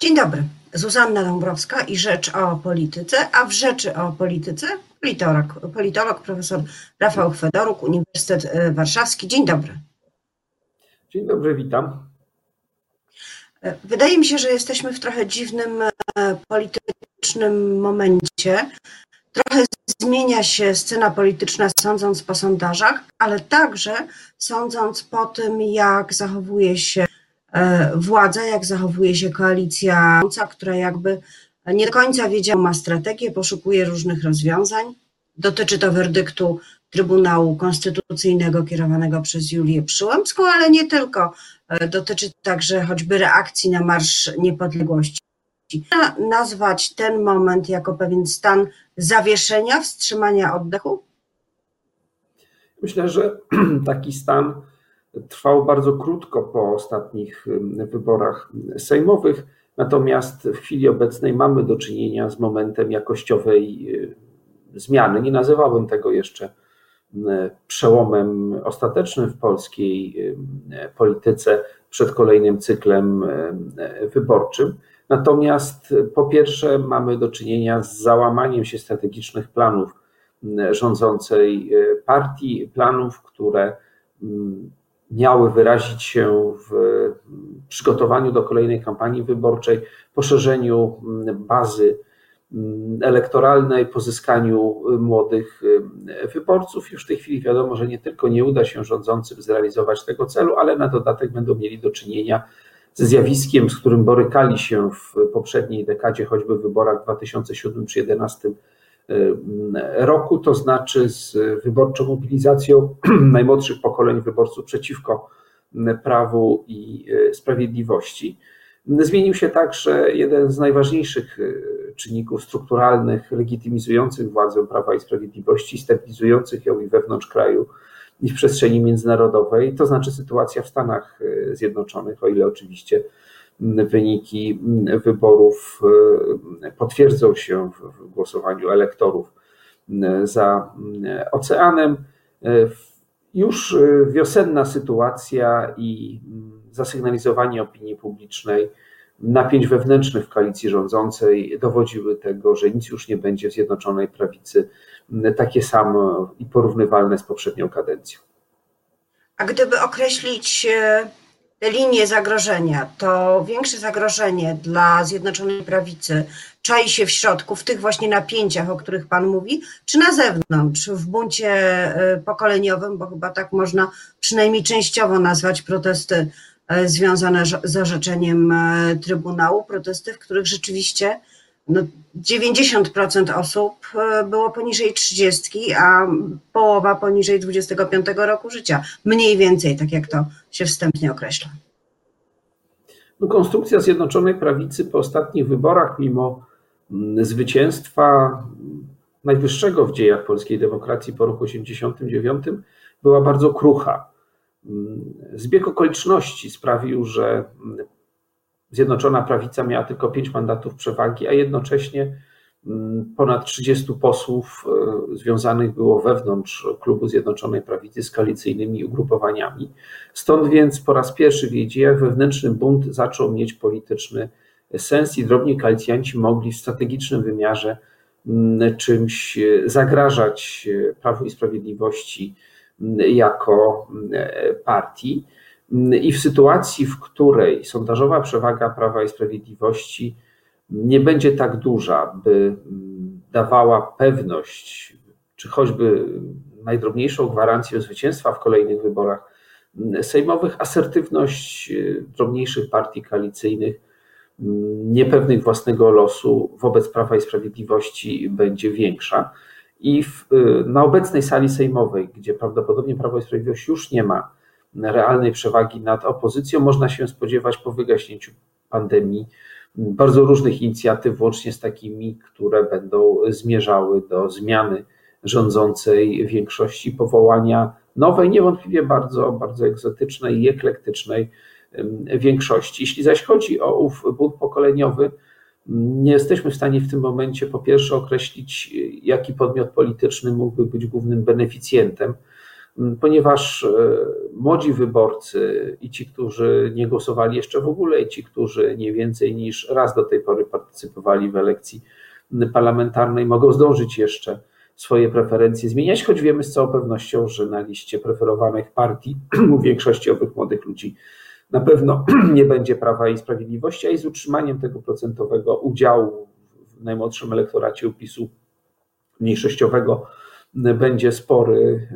Dzień dobry. Zuzanna Dąbrowska i Rzecz o Polityce, a w Rzeczy o Polityce politolog, politolog profesor Rafał Chwedoruk, Uniwersytet e, Warszawski. Dzień dobry. Dzień dobry, witam. E, wydaje mi się, że jesteśmy w trochę dziwnym e, politycznym momencie. Trochę zmienia się scena polityczna, sądząc po sondażach, ale także sądząc po tym, jak zachowuje się władza, jak zachowuje się koalicja, która jakby nie do końca wiedziała, ma strategię, poszukuje różnych rozwiązań. Dotyczy to werdyktu Trybunału Konstytucyjnego kierowanego przez Julię Przyłębską, ale nie tylko. E, dotyczy także choćby reakcji na Marsz Niepodległości. Nazwać ten moment jako pewien stan zawieszenia, wstrzymania oddechu? Myślę, że taki stan trwał bardzo krótko po ostatnich wyborach sejmowych, natomiast w chwili obecnej mamy do czynienia z momentem jakościowej zmiany. Nie nazywałbym tego jeszcze przełomem ostatecznym w polskiej polityce przed kolejnym cyklem wyborczym. Natomiast po pierwsze mamy do czynienia z załamaniem się strategicznych planów rządzącej partii, planów, które miały wyrazić się w przygotowaniu do kolejnej kampanii wyborczej, poszerzeniu mm, bazy mm, elektoralnej, pozyskaniu y, młodych y, wyborców. Już w tej chwili wiadomo, że nie tylko nie uda się rządzącym zrealizować tego celu, ale na dodatek będą mieli do czynienia ze zjawiskiem, z którym borykali się w poprzedniej dekadzie, choćby w wyborach w 2007 czy 2011 Y, roku, to znaczy z wyborczą mobilizacją najmłodszych pokoleń wyborców przeciwko prawu i y, sprawiedliwości. Zmienił się także jeden z najważniejszych y, czynników strukturalnych legitymizujących władzę Prawa i Sprawiedliwości, stabilizujących ją i wewnątrz kraju, i w przestrzeni międzynarodowej, to znaczy sytuacja w Stanach Zjednoczonych, o ile oczywiście wyniki wyborów e, potwierdzą się w głosowaniu elektorów e, za e, oceanem. Już wiosenna sytuacja i zasygnalizowanie opinii publicznej napięć wewnętrznych w koalicji rządzącej dowodziły tego, że nic już nie będzie w Zjednoczonej Prawicy takie samo i porównywalne z poprzednią kadencją. A gdyby określić linie zagrożenia, to większe zagrożenie dla Zjednoczonej Prawicy czai się w środku, w tych właśnie napięciach, o których Pan mówi, czy na zewnątrz, w buncie e, pokoleniowym, bo chyba tak można przynajmniej częściowo nazwać protesty e, związane z orzeczeniem e, Trybunału, protesty, w których rzeczywiście no, 90% osób było poniżej 30, a połowa poniżej 25 roku życia. Mniej więcej, tak jak to się wstępnie określa. No, konstrukcja Zjednoczonej Prawicy po ostatnich wyborach, mimo mm, zwycięstwa najwyższego w dziejach polskiej demokracji po roku 89, była bardzo krucha. Mm, zbieg okoliczności sprawił, że mm, Zjednoczona Prawica miała tylko pięć mandatów przewagi, a jednocześnie mm, ponad 30 posłów e, związanych było wewnątrz klubu Zjednoczonej Prawicy z koalicyjnymi ugrupowaniami. Stąd więc po raz pierwszy w jej dziejach wewnętrzny bunt zaczął mieć polityczny sens i drobni koalicjanci mogli w strategicznym wymiarze mm, czymś e, zagrażać e, Prawu i Sprawiedliwości mm, jako partii. I w sytuacji, w której sondażowa przewaga Prawa i Sprawiedliwości nie będzie tak duża, by mm, dawała pewność, czy choćby najdrobniejszą gwarancję zwycięstwa w kolejnych wyborach mm, sejmowych, asertywność y, drobniejszych partii koalicyjnych, mm, niepewnych własnego losu wobec Prawa i Sprawiedliwości będzie większa. I w, y, na obecnej sali sejmowej, gdzie prawdopodobnie Prawo i Sprawiedliwość już nie ma realnej przewagi nad opozycją, można się spodziewać po wygaśnięciu pandemii bardzo różnych inicjatyw, włącznie z takimi, które będą zmierzały do zmiany rządzącej większości, powołania nowej, niewątpliwie bardzo, bardzo egzotycznej i eklektycznej większości. Jeśli zaś chodzi o ów bunt pokoleniowy, nie jesteśmy w stanie w tym momencie po pierwsze określić, jaki podmiot polityczny mógłby być głównym beneficjentem ponieważ młodzi wyborcy i ci, którzy nie głosowali jeszcze w ogóle, i ci, którzy nie więcej niż raz do tej pory partycypowali w elekcji parlamentarnej, mogą zdążyć jeszcze swoje preferencje zmieniać, choć wiemy z całą pewnością, że na liście preferowanych partii u większości owych młodych ludzi na pewno nie będzie Prawa i Sprawiedliwości, a i z utrzymaniem tego procentowego udziału w najmłodszym elektoracie upisu mniejszościowego będzie spory,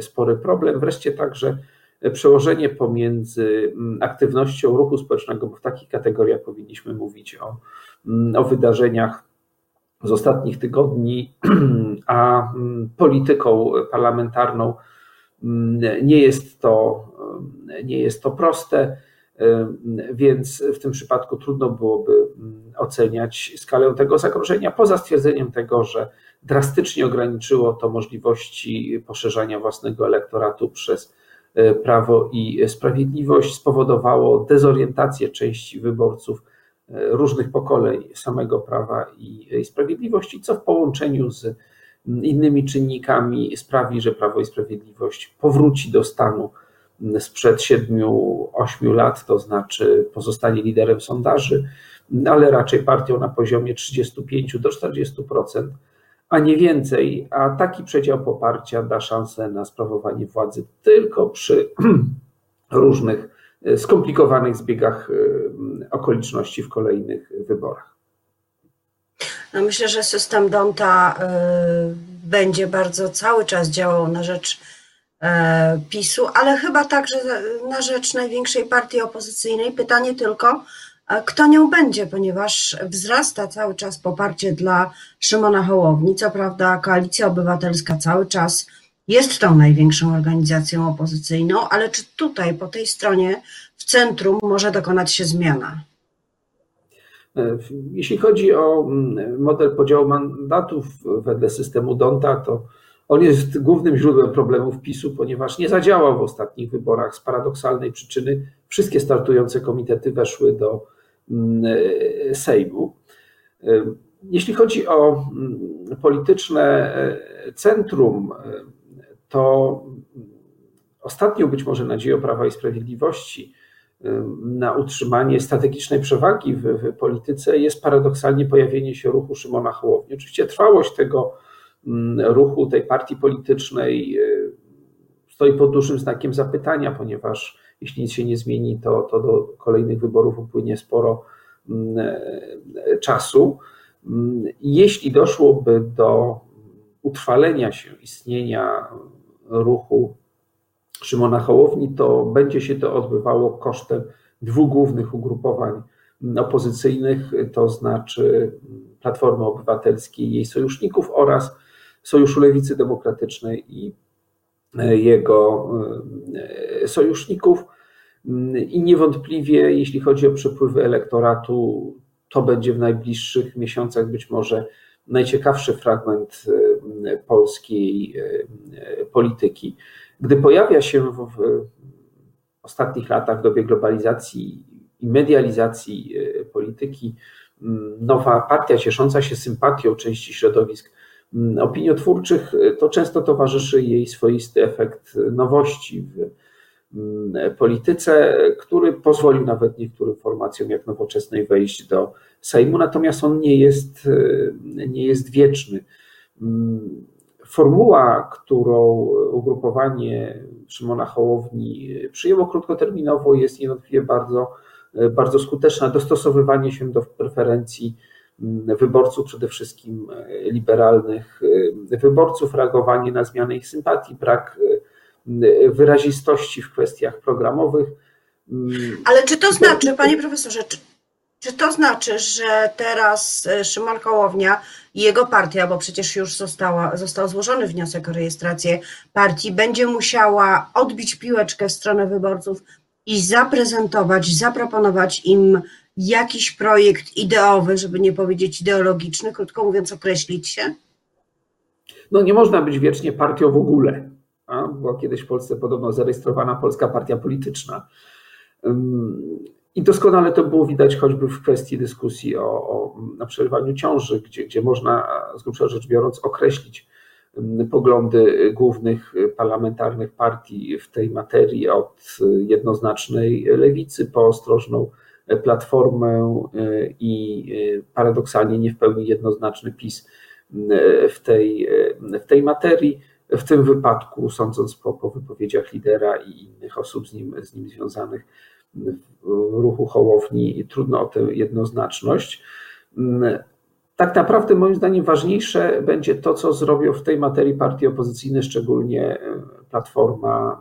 spory problem. Wreszcie także przełożenie pomiędzy aktywnością ruchu społecznego, bo w takich kategoriach powinniśmy mówić o, o wydarzeniach z ostatnich tygodni, a polityką parlamentarną nie jest to, nie jest to proste, więc w tym przypadku trudno byłoby oceniać skalę tego zagrożenia, poza stwierdzeniem tego, że drastycznie ograniczyło to możliwości poszerzania własnego elektoratu przez e, Prawo i Sprawiedliwość, spowodowało dezorientację części wyborców e, różnych pokoleń samego Prawa i Sprawiedliwości, co w połączeniu z innymi czynnikami sprawi, że Prawo i Sprawiedliwość powróci do stanu sprzed 7-8 lat, to znaczy pozostanie liderem sondaży, ale raczej partią na poziomie 35 do 40%, a nie więcej, a taki przedział poparcia da szansę na sprawowanie władzy tylko przy różnych skomplikowanych zbiegach e, okoliczności w kolejnych wyborach. No myślę, że system Donta y, będzie bardzo cały czas działał na rzecz e, PiSu, ale chyba także na rzecz największej partii opozycyjnej. Pytanie tylko, kto nią będzie, ponieważ wzrasta cały czas poparcie dla Szymona Hołowni. Co prawda, Koalicja Obywatelska cały czas jest tą największą organizacją opozycyjną, ale czy tutaj, po tej stronie, w centrum może dokonać się zmiana? E, jeśli chodzi o mm, model podziału mandatów wedle systemu Donta, to on jest głównym źródłem problemów PiSu, ponieważ nie zadziałał w ostatnich wyborach z paradoksalnej przyczyny. Wszystkie startujące komitety weszły do Sejmu. E, jeśli chodzi o mm, polityczne centrum, to ostatnią być może nadzieją Prawa i Sprawiedliwości na utrzymanie strategicznej przewagi w, w, polityce jest paradoksalnie pojawienie się ruchu Szymona Hołowni. Oczywiście trwałość tego ruchu, tej partii politycznej stoi pod dużym znakiem zapytania, ponieważ jeśli nic się nie zmieni, to, to do kolejnych wyborów upłynie sporo czasu. Jeśli doszłoby do utrwalenia się istnienia ruchu Szymona Hołowni, to będzie się to odbywało kosztem dwóch głównych ugrupowań opozycyjnych, to znaczy Platformy Obywatelskiej i jej sojuszników oraz Sojuszu Lewicy Demokratycznej i jego e, sojuszników. I niewątpliwie, jeśli chodzi o przepływy elektoratu, to będzie w najbliższych miesiącach być może najciekawszy fragment e, polskiej e, polityki. Gdy pojawia się w, ostatnich latach, w dobie globalizacji i medializacji polityki, nowa partia ciesząca się sympatią części środowisk opiniotwórczych, e, to często towarzyszy jej swoisty efekt nowości w polityce, który pozwolił nawet niektórym formacjom jak nowoczesnej wejść do Sejmu, natomiast on nie jest, e, nie jest wieczny. Formuła, którą ugrupowanie Szymona Hołowni przyjęło krótkoterminowo, jest niewątpliwie bardzo, bardzo skuteczna. Dostosowywanie się do preferencji wyborców, przede wszystkim liberalnych wyborców, reagowanie na zmiany ich sympatii, brak wyrazistości w kwestiach programowych. Ale czy to znaczy, panie profesorze, czy, czy to znaczy, że teraz e, Szymon Hołownia i jego partia, bo przecież już została, został złożony wniosek o rejestrację partii, będzie musiała odbić piłeczkę w stronę wyborców i zaprezentować, zaproponować im jakiś projekt ideowy, żeby nie powiedzieć ideologiczny, krótko mówiąc, określić się? No nie można być wiecznie partią w ogóle. A? Była kiedyś w Polsce podobno zarejestrowana polska partia polityczna. I doskonale to było widać choćby w kwestii dyskusji o, o przerwaniu ciąży, gdzie, gdzie można z grubsza rzecz biorąc określić poglądy głównych parlamentarnych partii w tej materii, od jednoznacznej lewicy po ostrożną platformę i paradoksalnie nie w pełni jednoznaczny PiS w tej, w tej materii. W tym wypadku, sądząc po, po wypowiedziach lidera i innych osób z nim, z nim związanych w ruchu Hołowni, trudno o tę jednoznaczność. Tak naprawdę moim zdaniem ważniejsze będzie to, co zrobią w tej materii partie opozycyjne, szczególnie Platforma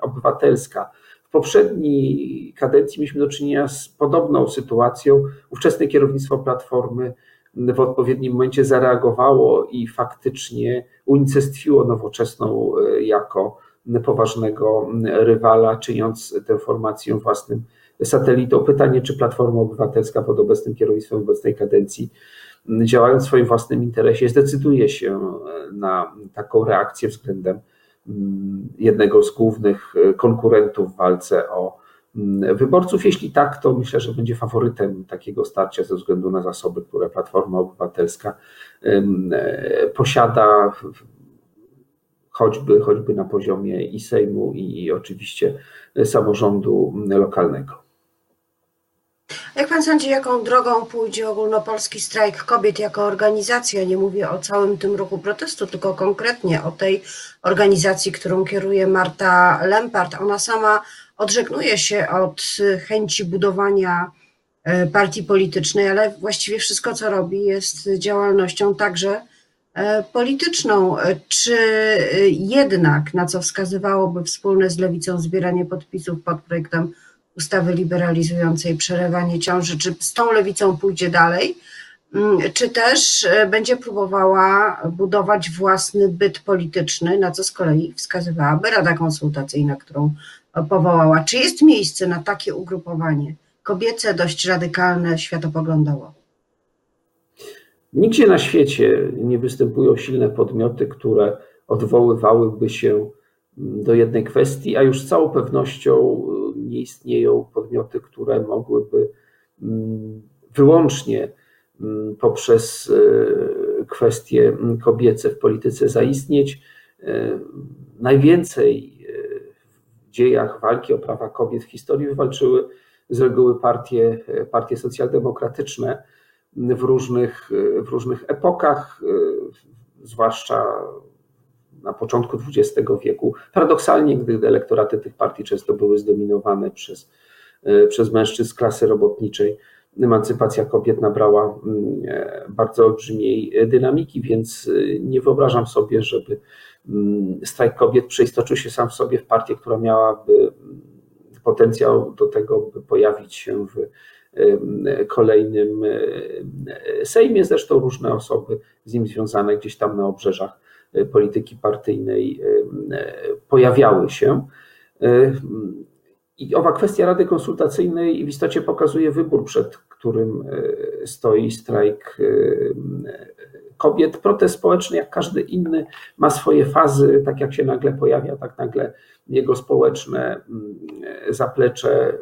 Obywatelska. Poprzedniej kadencji mieliśmy do czynienia z podobną sytuacją. Ówczesne kierownictwo Platformy w odpowiednim momencie zareagowało i faktycznie unicestwiło nowoczesną e, jako poważnego rywala, czyniąc tę formację własnym satelitą. Pytanie, czy Platforma Obywatelska pod obecnym kierownictwem obecnej kadencji, działając w swoim własnym interesie, zdecyduje się e, na taką reakcję względem jednego z głównych e, konkurentów w walce o Mm, wyborców. Jeśli tak, to myślę, że będzie faworytem takiego starcia ze względu na zasoby, które Platforma Obywatelska e, posiada, choćby, choćby na poziomie i Sejmu, i oczywiście samorządu lokalnego. Jak pan sądzi, jaką drogą pójdzie ogólnopolski strajk kobiet jako organizacja? Nie mówię o całym tym roku protestu, tylko konkretnie o tej organizacji, którą kieruje Marta Lempart. Ona sama odżegnuje się od chęci budowania e, partii politycznej, ale właściwie wszystko, co robi, jest działalnością także e, polityczną. Czy jednak, na co wskazywałoby wspólne z lewicą zbieranie podpisów pod projektem ustawy liberalizującej przerywanie ciąży, czy z tą lewicą pójdzie dalej? Mm, czy też e, będzie próbowała budować własny byt polityczny, na co z kolei wskazywałaby Rada Konsultacyjna, którą powołała. Czy jest miejsce na takie ugrupowanie kobiece, dość radykalne światopoglądowo? Nigdzie na świecie nie występują silne podmioty, które odwoływałyby się do jednej kwestii, a już z całą pewnością nie istnieją podmioty, które mogłyby mm, wyłącznie mm, poprzez e, kwestie kobiece w polityce zaistnieć. E, najwięcej dziejach walki o prawa kobiet w historii wywalczyły z reguły partie, partie socjaldemokratyczne w różnych, w różnych epokach, zwłaszcza na początku XX wieku. Paradoksalnie, gdy elektoraty tych partii często były zdominowane przez, przez mężczyzn klasy robotniczej, emancypacja kobiet nabrała mm, bardzo olbrzymiej dynamiki, więc nie wyobrażam sobie, żeby Mm, strajk kobiet przeistoczył się sam w sobie w partię, która miałaby potencjał do tego, by pojawić się w kolejnym Sejmie. Zresztą różne osoby z nim związane gdzieś tam na obrzeżach e, polityki partyjnej pojawiały się. I owa kwestia Rady Konsultacyjnej w istocie pokazuje wybór, przed którym stoi strajk kobiet. Protest społeczny, jak każdy inny, ma swoje fazy. Tak jak się nagle pojawia, tak nagle jego społeczne mm, zaplecze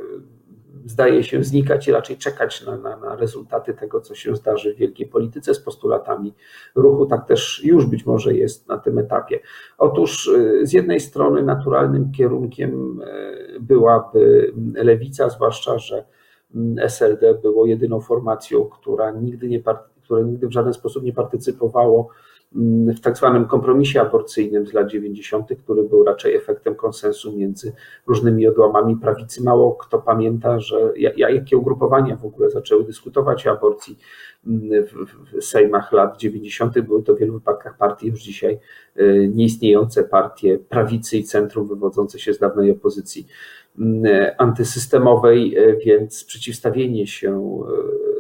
zdaje się znikać i raczej czekać na, na, na, rezultaty tego, co się zdarzy w wielkiej polityce z postulatami ruchu. Tak też już być może jest na tym etapie. Otóż y, z jednej strony naturalnym kierunkiem y, byłaby lewica, zwłaszcza, że mm, SLD było jedyną formacją, która nigdy nie które nigdy w żaden sposób nie partycypowało w tak zwanym kompromisie aborcyjnym z lat 90., który był raczej efektem konsensu między różnymi odłamami prawicy. Mało kto pamięta, że jakie ugrupowania w ogóle zaczęły dyskutować o aborcji w sejmach lat 90. Były to w wielu wypadkach partie już dzisiaj y, nieistniejące partie prawicy i centrum wywodzące się z dawnej opozycji mm, antysystemowej, y, więc przeciwstawienie się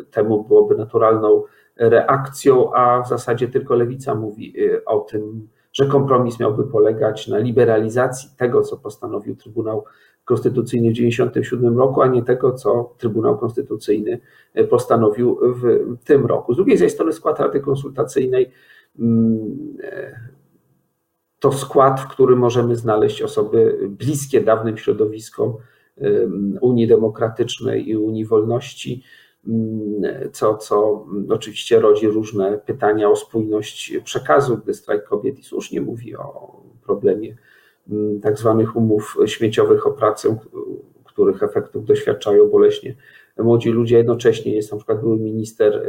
y, temu byłoby naturalną reakcją, a w zasadzie tylko lewica mówi y, o tym, że kompromis miałby polegać na liberalizacji tego, co postanowił Trybunał Konstytucyjny w 1997 roku, a nie tego, co Trybunał Konstytucyjny y, postanowił w tym roku. Z drugiej strony skład Rady Konsultacyjnej mm, y, to skład, w którym możemy znaleźć osoby bliskie dawnym środowiskom Unii Demokratycznej i Unii Wolności, co, co oczywiście rodzi różne pytania o spójność przekazu, gdy strajk kobiet i słusznie mówi o problemie tak zwanych umów śmieciowych o pracę, których efektów doświadczają boleśnie młodzi ludzie. Jednocześnie jest na przykład były minister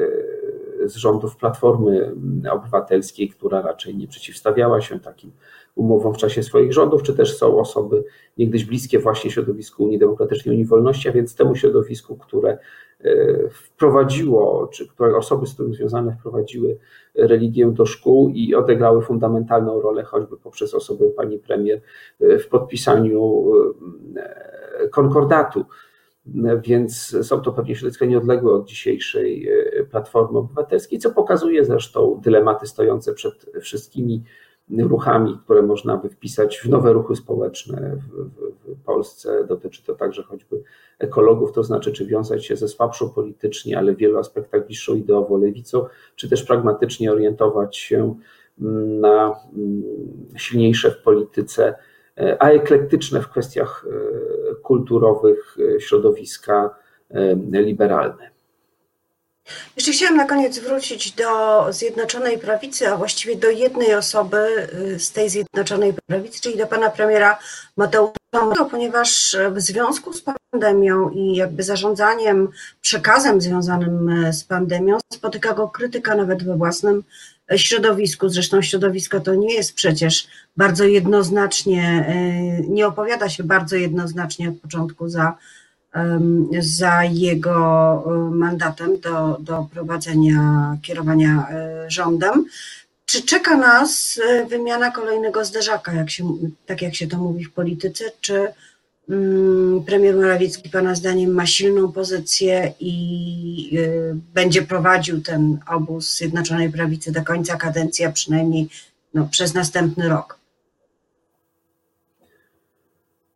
z rządów Platformy Obywatelskiej, która raczej nie przeciwstawiała się takim umowom w czasie swoich rządów, czy też są osoby niegdyś bliskie właśnie środowisku Unii Demokratycznej, Unii Wolności, a więc temu środowisku, które e, wprowadziło, czy które osoby z tym związane wprowadziły religię do szkół i odegrały fundamentalną rolę, choćby poprzez osobę pani premier e, w podpisaniu e, konkordatu. Więc są to pewnie środowiska nieodległe od dzisiejszej e, Platformy Obywatelskiej, co pokazuje zresztą dylematy stojące przed wszystkimi ruchami, które można by wpisać w nowe ruchy społeczne w, w, w, Polsce. Dotyczy to także choćby ekologów, to znaczy, czy wiązać się ze słabszą politycznie, ale w wielu aspektach bliższą ideowo lewicą, czy też pragmatycznie orientować się na mm, silniejsze w polityce a eklektyczne w kwestiach e, kulturowych e, środowiska e, liberalne. Jeszcze chciałam na koniec wrócić do Zjednoczonej Prawicy, a właściwie do jednej osoby z tej Zjednoczonej Prawicy, czyli do pana premiera Mateusza ponieważ w związku z pandemią i jakby zarządzaniem przekazem związanym z pandemią spotyka go krytyka nawet we własnym środowisku. Zresztą środowisko to nie jest przecież bardzo jednoznacznie, nie opowiada się bardzo jednoznacznie od początku za, za jego e, mandatem do, do prowadzenia, kierowania e, rządem. Czy czeka nas wymiana kolejnego zderzaka, jak się, tak jak się to mówi w polityce, czy Mm, premier Morawiecki Pana zdaniem ma silną pozycję i y, będzie prowadził ten obóz Zjednoczonej Prawicy do końca kadencji, a przynajmniej no, przez następny rok.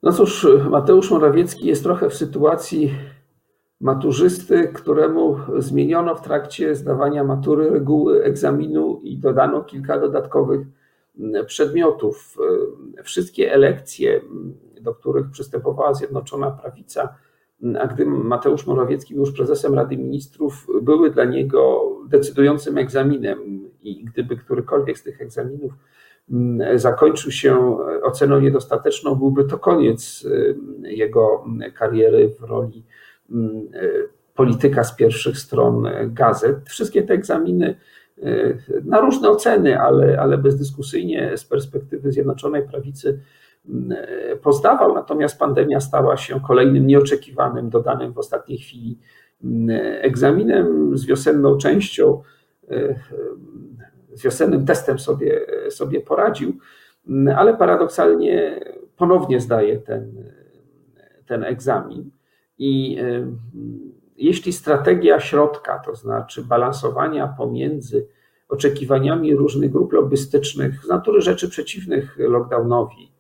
No cóż, Mateusz Morawiecki jest trochę w sytuacji maturzysty, któremu zmieniono w trakcie zdawania matury reguły egzaminu i dodano kilka dodatkowych mm, przedmiotów. Wszystkie elekcje do których przystępowała Zjednoczona Prawica, a gdy Mateusz Morawiecki był już prezesem Rady Ministrów, były dla niego decydującym egzaminem i gdyby którykolwiek z tych egzaminów mm, zakończył się oceną niedostateczną, byłby to koniec y, jego kariery w roli mm, polityka z pierwszych stron gazet. Wszystkie te egzaminy y, na różne oceny, ale, ale bezdyskusyjnie z perspektywy Zjednoczonej Prawicy pozdawał, natomiast pandemia stała się kolejnym nieoczekiwanym, dodanym w ostatniej chwili mm, egzaminem z wiosenną częścią, e, z wiosennym testem sobie, sobie poradził, mm, ale paradoksalnie ponownie zdaje ten, ten egzamin. I e, jeśli strategia środka, to znaczy balansowania pomiędzy oczekiwaniami różnych grup lobbystycznych z natury rzeczy przeciwnych lockdownowi,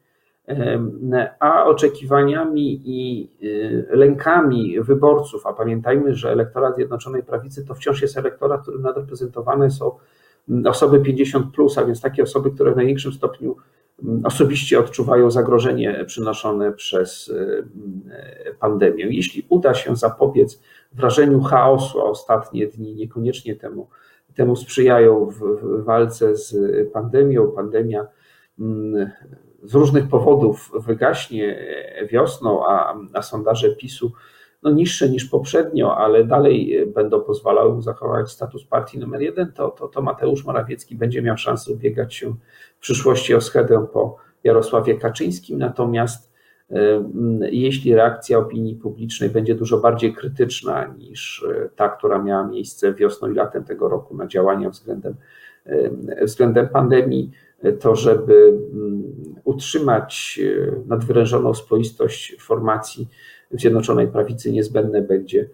a oczekiwaniami i y, lękami wyborców, a pamiętajmy, że elektorat Zjednoczonej Prawicy to wciąż jest elektorat, którym nadreprezentowane są osoby 50, plus, a więc takie osoby, które w największym stopniu mm, osobiście odczuwają zagrożenie przynoszone przez y, y, pandemię. Jeśli uda się zapobiec wrażeniu chaosu, a ostatnie dni niekoniecznie temu, temu sprzyjają w, w walce z pandemią, pandemia mm, z różnych powodów wygaśnie wiosną, a, a sondaże PiSu no niższe niż poprzednio, ale dalej będą pozwalały zachować status partii numer jeden, to, to, to Mateusz Morawiecki będzie miał szansę ubiegać się w przyszłości o schedę po Jarosławie Kaczyńskim. Natomiast jeśli reakcja opinii publicznej będzie dużo bardziej krytyczna niż ta, która miała miejsce wiosną i latem tego roku na działania względem, względem pandemii, to żeby utrzymać e, nadwyrężoną spoistość formacji w Zjednoczonej Prawicy niezbędne będzie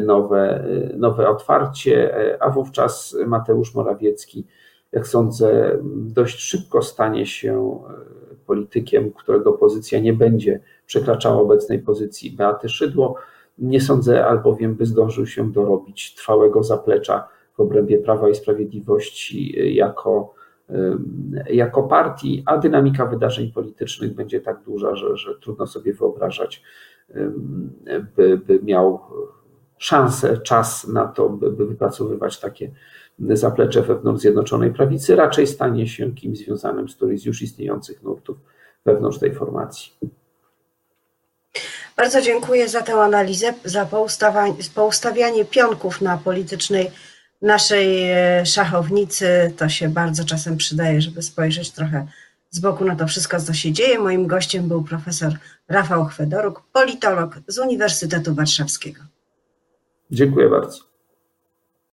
nowe, e, nowe otwarcie, e, a wówczas Mateusz Morawiecki, jak sądzę, dość szybko stanie się politykiem, którego pozycja nie będzie przekraczała obecnej pozycji Beaty Szydło. Nie sądzę albowiem, by zdążył się dorobić trwałego zaplecza w obrębie Prawa i Sprawiedliwości jako jako partii, a dynamika wydarzeń politycznych będzie tak duża, że, że trudno sobie wyobrażać, by, by miał szansę, czas na to, by, by wypracowywać takie zaplecze wewnątrz Zjednoczonej Prawicy, raczej stanie się kimś związanym z którymś z już istniejących nurtów wewnątrz tej formacji. Bardzo dziękuję za tę analizę, za poustawianie pionków na politycznej naszej e, szachownicy. To się bardzo czasem przydaje, żeby spojrzeć trochę z boku na to wszystko, co się dzieje. Moim gościem był profesor Rafał Chwedoruk, politolog z Uniwersytetu Warszawskiego. Dziękuję bardzo.